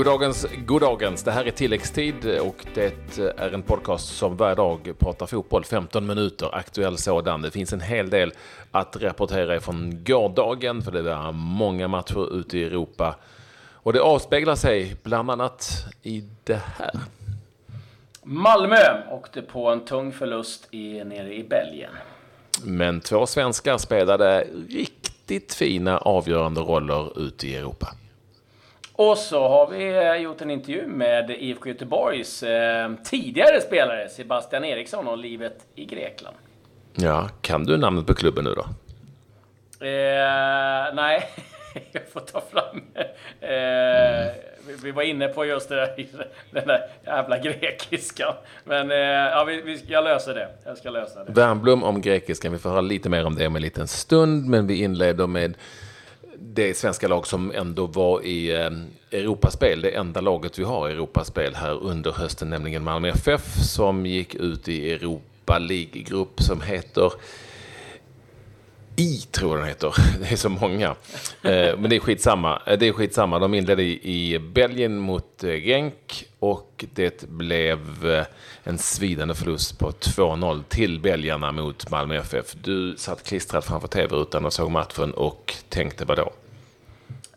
Goddagens, goddagens. Det här är tilläggstid och det är en podcast som varje dag pratar fotboll 15 minuter, aktuell sådan. Det finns en hel del att rapportera från gårdagen för det var många matcher ute i Europa. Och det avspeglar sig bland annat i det här. Malmö åkte på en tung förlust i, nere i Belgien. Men två svenskar spelade riktigt fina avgörande roller ute i Europa. Och så har vi eh, gjort en intervju med IFK Göteborgs eh, tidigare spelare Sebastian Eriksson om livet i Grekland. Ja, kan du namnet på klubben nu då? Eh, nej, jag får ta fram... Eh, vi var inne på just det där, den där jävla grekiskan. Men eh, ja, vi, vi, jag löser det. Jag ska lösa det. Värmblom om grekiskan. Vi får höra lite mer om det om en liten stund. Men vi inleder med det svenska lag som ändå var i eh, Europaspel, det enda laget vi har i Europaspel här under hösten, nämligen Malmö FF som gick ut i Europa League-grupp som heter i, tror jag den heter. Det är så många. Eh, men det är skitsamma. Eh, det är skitsamma. De inledde i Belgien mot eh, Genk och det blev en svidande förlust på 2-0 till belgarna mot Malmö FF. Du satt klistrad framför tv-rutan och såg matchen och tänkte vad då?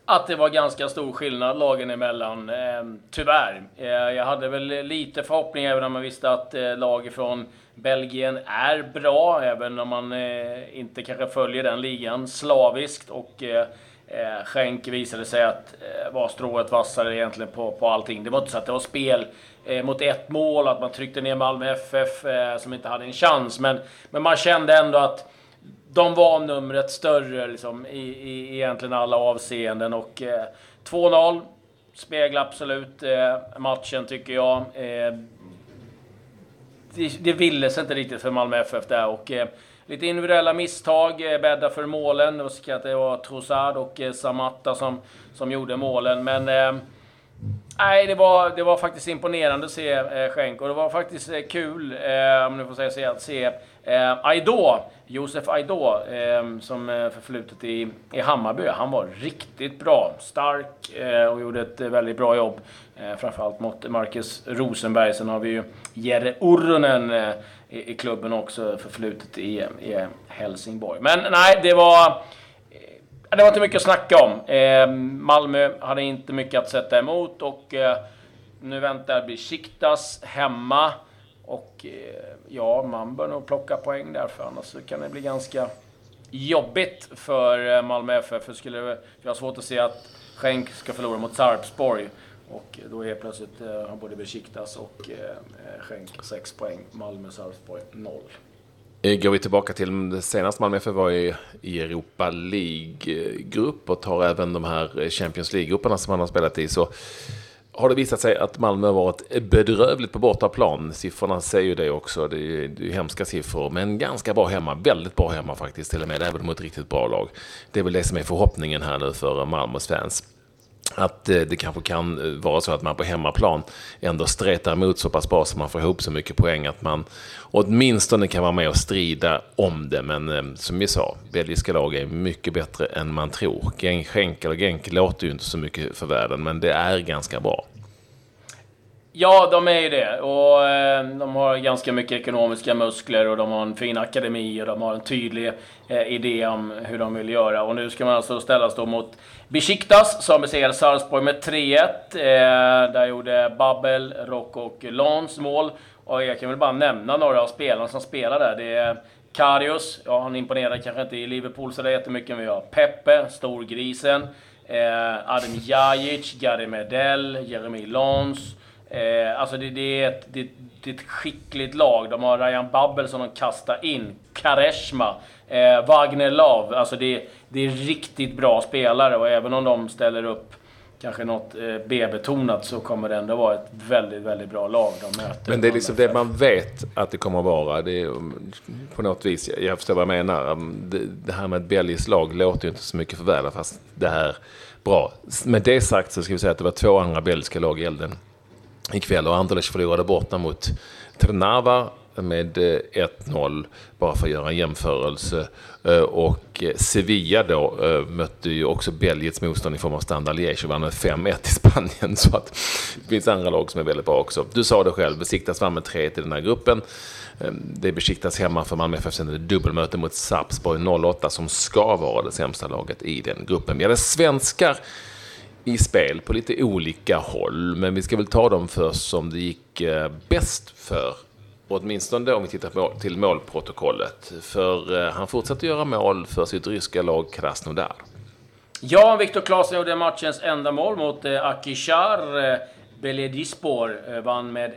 Att det var ganska stor skillnad lagen emellan, eh, tyvärr. Eh, jag hade väl lite förhoppning, även om jag visste att eh, lag från Belgien är bra, även om man eh, inte kanske följer den ligan slaviskt. Och eh, eh Schenk visade sig att eh, var strået vassare egentligen på, på allting. Det var inte så att det var spel eh, mot ett mål, att man tryckte ner Malmö FF eh, som inte hade en chans. Men, men man kände ändå att de var numret större liksom, i, i egentligen alla avseenden. Och eh, 2-0 speglar absolut eh, matchen, tycker jag. Eh, det, det ville sig inte riktigt för Malmö FF där. Och, eh, lite individuella misstag eh, bäddar för målen. Jag ska att Det var Trossard och eh, Samatta som, som gjorde målen. Men eh, Nej, det var, det var faktiskt imponerande att se eh, Schenk och det var faktiskt eh, kul, eh, om ni får säga så, att se eh, Aido, Josef Aido, eh, som eh, förflutet i, i Hammarby. Han var riktigt bra, stark eh, och gjorde ett eh, väldigt bra jobb. Eh, framförallt mot Marcus Rosenberg. Sen har vi ju Jere Urunen eh, i, i, klubben också, förflutet i, i Helsingborg. Men nej, det var det var inte mycket att snacka om. Eh, Malmö hade inte mycket att sätta emot och eh, nu väntar Besiktas hemma. Och eh, ja, man bör nog plocka poäng där för annars kan det bli ganska jobbigt för eh, Malmö FF. För skulle jag har svårt att se att Schenk ska förlora mot Sarpsborg. Och då är plötsligt eh, har både Besiktas och eh, Schenk 6 poäng. Malmö Sarpsborg 0. Eh, går vi tillbaka till det senaste Malmö FF var i, i Europa League-grupp och tar även de här Champions League-grupperna som man har spelat i så har det visat sig att Malmö har varit bedrövligt på bortaplan. Siffrorna säger ju det också. Det är, det är hemska siffror, men ganska bra hemma. Väldigt bra hemma faktiskt, till och med, även mot ett riktigt bra lag. Det är väl det som är förhoppningen här nu för Malmös fans att eh, det kanske kan eh, vara så att man på hemmaplan ändå stretar emot så pass bra så man får ihop så mycket poäng att man åtminstone kan vara med och strida om det. Men eh, som vi sa, belgiska lag är mycket bättre än man tror. Genk eller Genk låter ju inte så mycket för världen, men det är ganska bra. Ja, de är ju det. Och eh, de har ganska mycket ekonomiska muskler och de har en fin akademi och de har en tydlig eh, idé om hur de vill göra. Och nu ska man alltså ställas då mot Besiktas som besegrade Sarpsborg med 3-1. Eh, där gjorde Babbel, Rock och Lans mål. Och jag kan väl bara nämna några av spelarna som spelar där. Det är Karius, ja han imponerar kanske inte i Liverpool så det är jättemycket, men vi har Peppe, storgrisen. Eh, Adem Jajic, Gary Medell, Jeremy Lans. Eh, alltså det, det, är ett, det, det, är ett skickligt lag. De har Ryan Babbel som de kastar in. Kareshma. Eh, Wagner Love. Alltså det, det är riktigt bra spelare och även om de ställer upp kanske något eh, B-betonat så kommer det ändå vara ett väldigt, väldigt bra lag de möter. Men det är liksom det man vet att det kommer att vara. Det är, mm, på något vis, jag förstår vad jag menar. Mm, det, det här med ett belgiskt lag låter ju inte så mycket för väl, fast det här bra. Med det sagt så ska vi säga att det var två andra belgiska lag i elden ikväll och Anderlecht förlorade borta mot Trnava med eh, 1-0, bara för att göra en jämförelse. Eh, och eh, Sevilla då mötte ju också Belgiets motstånd i form av Standard Liège och vann med 5-1 i Spanien. Så att det finns andra lag som är väldigt bra också. Du sa det själv, Besiktas vann med 3-1 i den här gruppen. Det besiktas hemma för Malmö FF sen är det dubbelmöte mot Sarpsborg 08 som ska vara det sämsta laget i den gruppen. Vi hade svenskar i spel på lite olika håll. Men vi ska väl ta dem först som det gick eh, bäst för. Åtminstone om vi tittar till målprotokollet. För eh, han fortsatte göra mål för sitt ryska lag Krasnodar. Ja, Viktor Claesson gjorde matchens enda mål mot eh, Akishar. Beledispor eh, vann med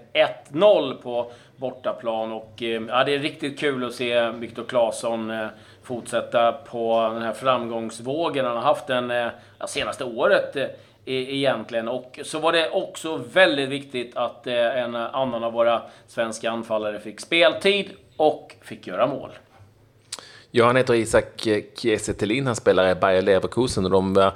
1-0 på bortaplan. Och, eh, ja, det är riktigt kul att se Viktor Claesson eh, fortsätta på den här framgångsvågen han har haft den ja, senaste året e-, egentligen. Och så var det också väldigt viktigt att en annan av våra svenska anfallare fick speltid och fick göra mål. Ja, han heter Isak Kiese Han spelar i Bayer Leverkusen och de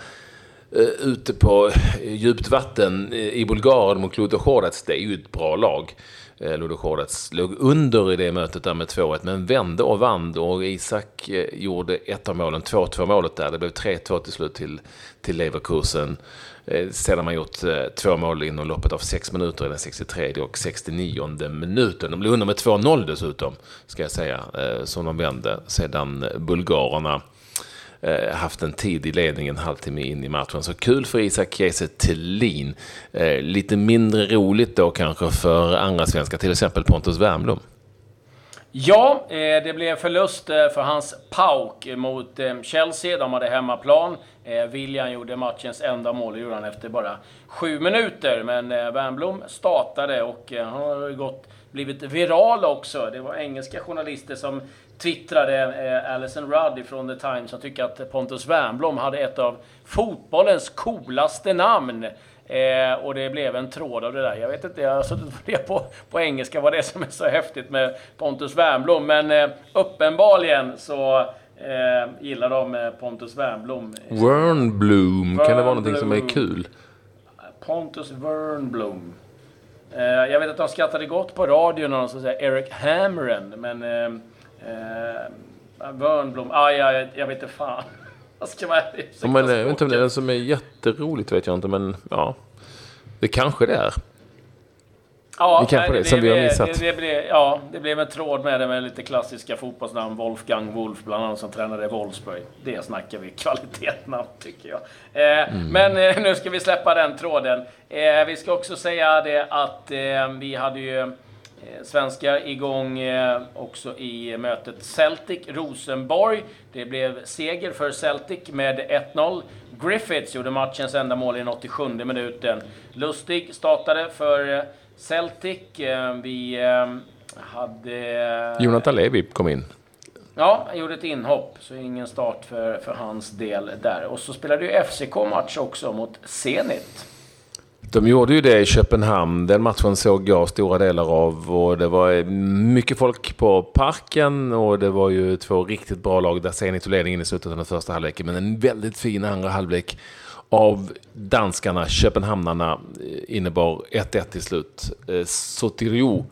Eh, ute på eh, djupt vatten eh, i Bulgarien mot Ludogorets. Det är ju ett bra lag. Eh, Ludogorets låg under i det mötet där med 2-1, men vände och vann. Och Isak gjorde ett av målen, 2-2 målet där. Det blev 3-2 till slut till, till Leverkusen. Eh, sedan man gjort två mål inom loppet av sex minuter i den 63 och 69 minuten. De blev under med 2-0 dessutom, ska jag säga, som de vände sedan bulgarerna eh, haft en tid i ledningen en halvtimme in i matchen. Så kul för Isak Kiese Thelin. Eh, lite mindre roligt då kanske för andra svenskar, till exempel Pontus Wernbloom. Ja, eh, det blev förlust eh, för hans PAOK mot eh, Chelsea. De hade hemmaplan. Eh, William gjorde matchens enda mål, det gjorde han efter bara sju minuter. Men eh, Wernbloom startade och eh, han har gått, blivit viral också. Det var engelska journalister som twittrade eh, Alison Rudd från The Times som tycker att Pontus Wernbloom hade ett av fotbollens coolaste namn. Eh, och det blev en tråd av det där. Jag vet inte, jag har suttit och funderat på, på engelska vad det är som är så häftigt med Pontus Wernbloom. Men eh, uppenbarligen så eh, gillar de eh, Pontus Wernbloom. Wernbloom, kan det vara någonting som är kul? Pontus Wernbloom. Eh, jag vet att de skrattade gott på radion när de sa Eric Hamren, men eh, Eh, Wörnblom, ah, ja, jag vet inte fan. Jag ska vara ärlig. Men, eh, jag vet inte om det är den som är jätteroligt vet jag inte, men ja. Det kanske det är. Ja, det kanske det, det som vi har missat. Det, det, blev, ja, det blev en tråd med det med lite klassiska fotbollsnamn. Wolfgang Wolf bland annat som tränade i Wolfsburg. Det snackar vi kvalitetsnamn tycker jag. Eh, mm. Men eh, nu ska vi släppa den tråden. Eh, vi ska också säga det att eh, vi hade ju Eh, svenskar igång eh, också i mötet Celtic-Rosenborg. Det blev seger för Celtic med 1-0. Griffiths gjorde matchens enda mål i den 87 minuten. Lustig startade för Celtic. Vi hade... Jonathan Levi kom in. Ja, han gjorde ett inhopp, så ingen start för, för hans del där. Och så spelade ju FCK match också mot Zenit. De gjorde ju det i Köpenhamn. Den matchen såg jag stora delar av och det var mycket folk på parken och det var ju två riktigt bra lag. Där Zenit tog ledningen i slutet av den första halvleken, men en väldigt fin andra halvlek av danskarna, köpenhamnarna, eh, innebar 1-1 till slut. Eh, Sotirio,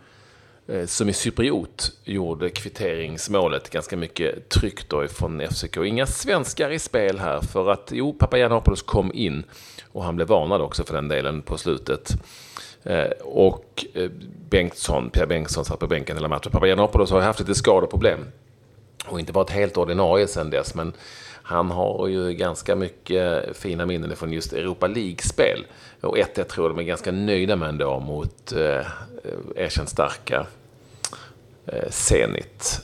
eh, som är cypriot, gjorde kvitteringsmålet. Ganska mycket tryck då ifrån FCK. Inga svenskar i spel här för att, jo, Papagiannopoulos kom in. Och han blev varnad också för den delen på slutet. Och Bengtsson, Pierre Bengtsson satt på bänken hela matchen. Papagiannopoulos har haft lite skadeproblem. Och inte varit helt ordinarie sedan dess. Men han har ju ganska mycket fina minnen från just Europa League-spel. Och 1-1 tror jag de är ganska nöjda med ändå mot eh, erkänt starka eh, Zenit.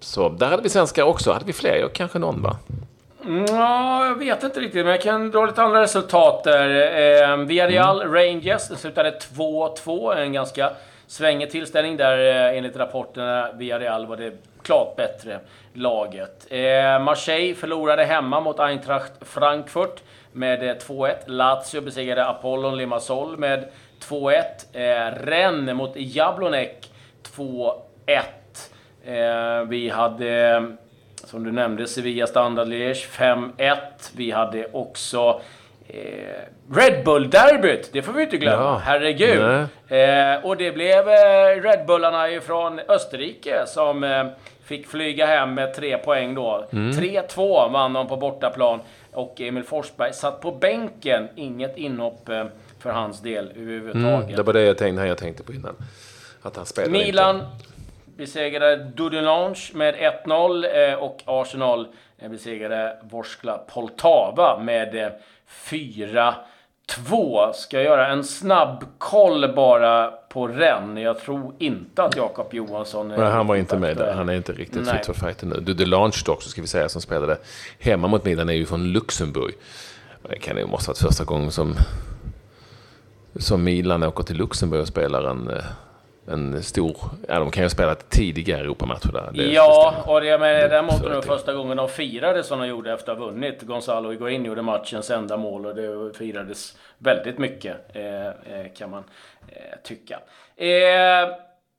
Så där hade vi svenskar också. Hade vi fler? Kanske någon va? Ja, jag vet inte riktigt, men jag kan dra lite andra resultat där. Eh, Villarreal mm. Rangers, det slutade 2-2. En ganska svängig tillställning där eh, enligt rapporterna. Villarreal var det klart bättre laget. Eh, Marseille förlorade hemma mot Eintracht Frankfurt med eh, 2-1. Lazio besegrade Apollon Limassol med 2-1. Eh, Rennes mot Jablonek 2-1. Eh, vi hade som du nämnde, Sevilla Standard Liège 5-1. Vi hade också Red Bull-derbyt, det får vi inte glömma. Ja. Herregud. Eh, och det blev eh, Red Bullarna från Österrike som eh, fick flyga hem med tre poäng då. Mm. 3-2 vann de på bortaplan. Och Emil Forsberg satt på bänken. Inget inhopp eh, för hans del överhuvudtaget. Mm, det var det jag tänkte, jag tänkte på innan. Att han spelade Milan inte. Besegrade Dudelange med 1-0 eh, och Arsenal besegrade Vorskla Poltava med 4 Två, ska jag göra en snabb koll bara på Rennes. Jag tror inte att Jakob Johansson... Nej, han var inte med där. Han är inte riktigt fit för fighten nu. Dudelange dock, så ska vi säga, som spelade hemma mot Milan, är ju från Luxemburg. Det kan ju måste varit första gången som, som Milan åker till Luxemburg och spelar en eh, en stor... Ja, de kan ju ha spelat tidigare Europamatcher där. Det ja, och det, men däremot nog första gången de firade som de gjorde efter att ha vunnit. Gonzalo Higuain gjorde matchens enda mål och det firades väldigt mycket, eh, eh kan man eh, tycka. Eh,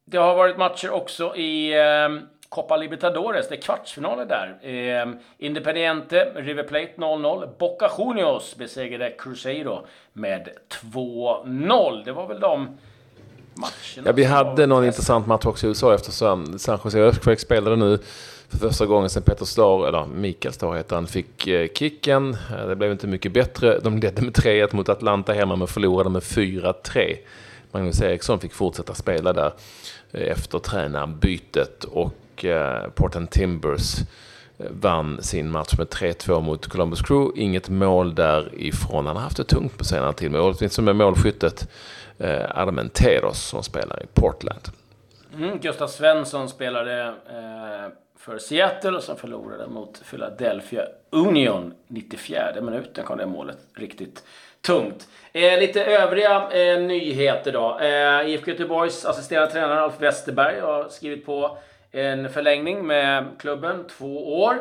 det har varit matcher också i eh, Copa Libertadores, det är kvartsfinaler där. Eh, Independiente, River Plate 0-0. Boca Juniors besegrade Cruzeiro med 2-0. Det var väl de matcherna. Ja, vi hade någon intressant match också i USA eftersom San Jose Earthquake spelade nu för första gången sedan Peter Star, eller Mikael Star heter han, fick eh, kicken. Eh, det blev inte mycket bättre. De ledde med 3-1 mot Atlanta hemma men förlorade med 4-3. Magnus Eriksson fick fortsätta spela där eh, efter tränarbytet och Portland Timbers vann sin match med 3-2 mot Columbus Crew. Inget mål därifrån. Han har haft det tungt på senare tid. Men åtminstone med målskyttet eh, Armenteros som spelar i Portland. Mm, Gustav Svensson spelade eh, för Seattle och som förlorade mot Philadelphia Union 94 minuten kom det målet riktigt tungt. Eh, lite övriga eh, nyheter då. Eh, IFK Göteborgs assisterande tränare Alf Westerberg har skrivit på en förlängning med klubben, två år.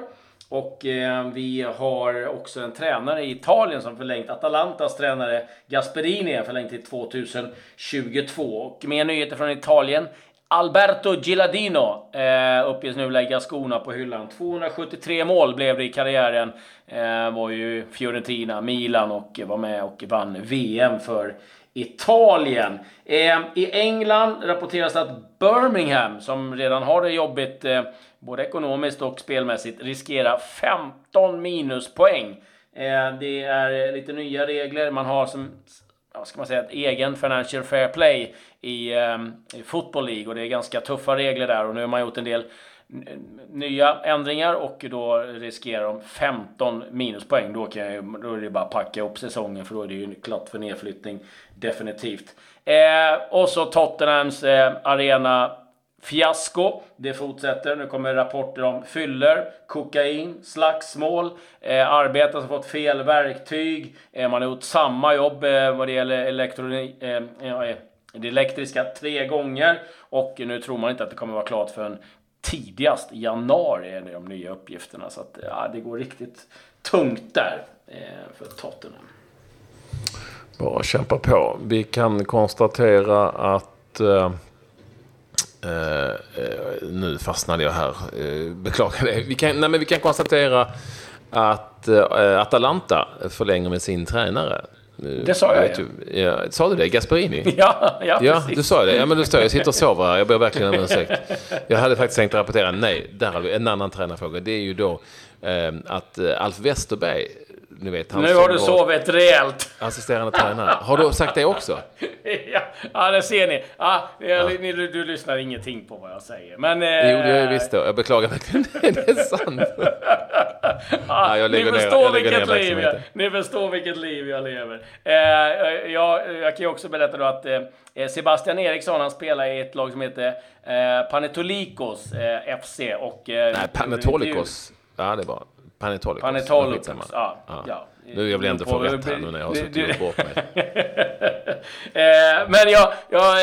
Och eh, vi har också en tränare i Italien som förlängt. Atalantas tränare Gasperini är förlängt till 2022. Och mer nyheter från Italien. Alberto Giladino eh, uppges nu lägga skorna på hyllan. 273 mål blev det i karriären. Eh, var ju Fiorentina, Milan och var med och vann VM för Italien. Eh, I England rapporteras att Birmingham, som redan har det jobbigt eh, både ekonomiskt och spelmässigt, riskera 15 minuspoäng. Eh, det är lite nya regler. Man har som vad ska man säga, ett egen Financial Fair Play i, eh, i Football League och det är ganska tuffa regler där och nu har man gjort en del nya ändringar och då riskerar de 15 minuspoäng. Då, kan jag, då är det bara att packa upp säsongen för då är det ju klart för nedflyttning definitivt. Eh, och så Tottenhams eh, arena fiasko. Det fortsätter. Nu kommer rapporter om fyller, kokain, slagsmål, eh, arbetare som fått fel verktyg. Eh, man har gjort samma jobb eh, vad det gäller elektronik, eh, eh, det elektriska tre gånger och nu tror man inte att det kommer vara klart förrän tidigast i januari är de nya uppgifterna. Så att, ja, det går riktigt tungt där eh, för Tottenham. Bara kämpa på. Vi kan konstatera att eh, eh, nu fastnade jag här. Eh, beklagar det. Vi kan, nej, men vi kan konstatera att eh, Atalanta förlänger med sin tränare. Det sa jag, ju. Ja, sa du det? Gasperini? Ja, ja, ja du sa det. Ja, men du står, jag sitter och sover här. Jag ber verkligen om ursäkt. Jag hade faktiskt tänkt rapportera, nej, där har vi en annan tränarfråga. Det är ju då att Alf Westerberg, ni vet, han Nu har du sovit rejält. Assisterande tränare. Har du sagt det också? ja, ja, det ser ni. Ja, ja. Ni, du, du, lyssnar ingenting på vad jag säger. Men, eh, jo, det gör jag visst då. Jag beklagar verkligen. det är sant. ja, jag lägger ni, förstår ner, jag vilket liv jag, ni förstår vilket liv jag lever. Eh, jag, jag kan ju också berätta då att eh, Sebastian Eriksson, han spelar i ett lag som heter eh, Panetolikos eh, FC. Och, eh, Nej, Panetolikos. Ja, det var Panetolikos. Panetolikos, ja. ja. ja. Nu jag blir ändå för rätt här nu när jag har suttit och bort mig. eh, men jag, jag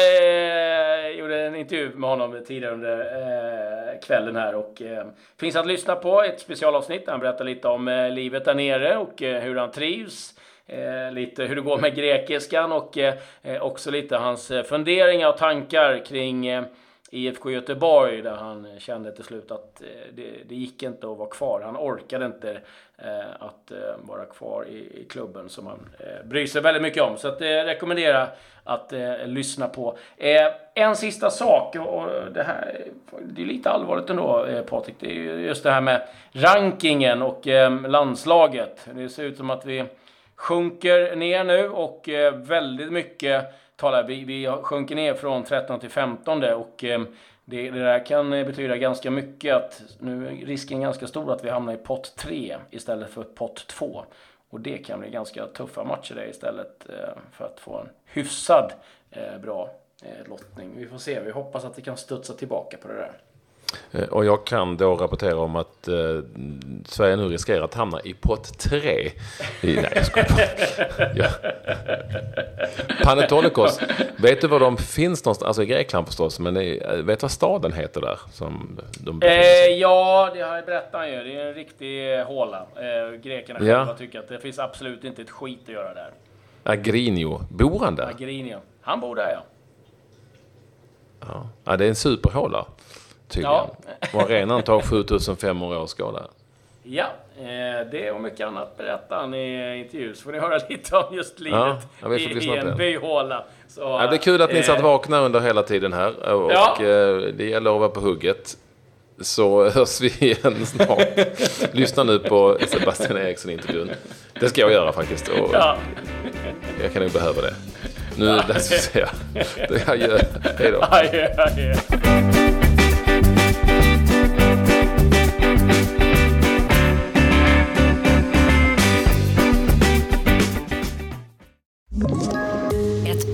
eh, gjorde en intervju med honom tidigare under eh, kvällen här och eh, finns att lyssna på ett specialavsnitt. Han berättar lite om eh, livet där nere och eh, hur han trivs. Eh, lite hur det går med grekiskan och också lite hans funderingar och tankar kring IFK Göteborg där han kände till slut att eh, det, det gick inte att vara kvar. Han orkade inte eh, att eh, vara kvar i, i klubben som han bryr sig väldigt mycket om. Så att eh, rekommenderar att lyssna på. en sista sak, och det här det är lite allvarligt ändå Patrik. Det är just det här med rankingen och landslaget. Det ser ut som att vi sjunker ner nu och eh, väldigt mycket talar vi, vi sjunker ner från 13 till 15 och eh, det, det, där kan eh, betyda ganska mycket att nu är risken ganska stor att vi hamnar i pott 3 istället för pott 2. Och det kan bli ganska tuffa matcher där istället eh, för att få en hyfsad eh, bra eh, lottning. Vi får se, vi hoppas att vi kan studsa tillbaka på det där. Eh, och jag kan då rapportera om att eh, Sverige nu riskerar att hamna i pott 3. nej, jag skojar ja. Panetolikos, vet du var de finns någonstans? Alltså i Grekland förstås, men det, vet du vad staden heter där? Som de eh, ja, det har jag berättat ju. Det är en riktig håla. Eh, grekerna ja. själva tycker att det finns absolut inte ett skit att göra där. Agrinio, bor han där? Agrinio. Han bor där ja. Ja, ja det är en superhåla tydligen. Ja. Och arenan tar 7500 år skada. Ja, eh, det och mycket annat berättar han i intervjun. Så får ni höra lite om just livet ja, i, i en byhåla. Så, ja, det är kul att ni satt eh, vakna under hela tiden här. Och ja. Eh, det gäller att vara på hugget. Så hörs vi igen snart. Lyssna nu på Sebastian Eriksson-intervjun. Det ska jag göra faktiskt. Och ja. Jag kan nog behöva det. Nu är det dags att säga adjö. Hej då. Adjö, adjö.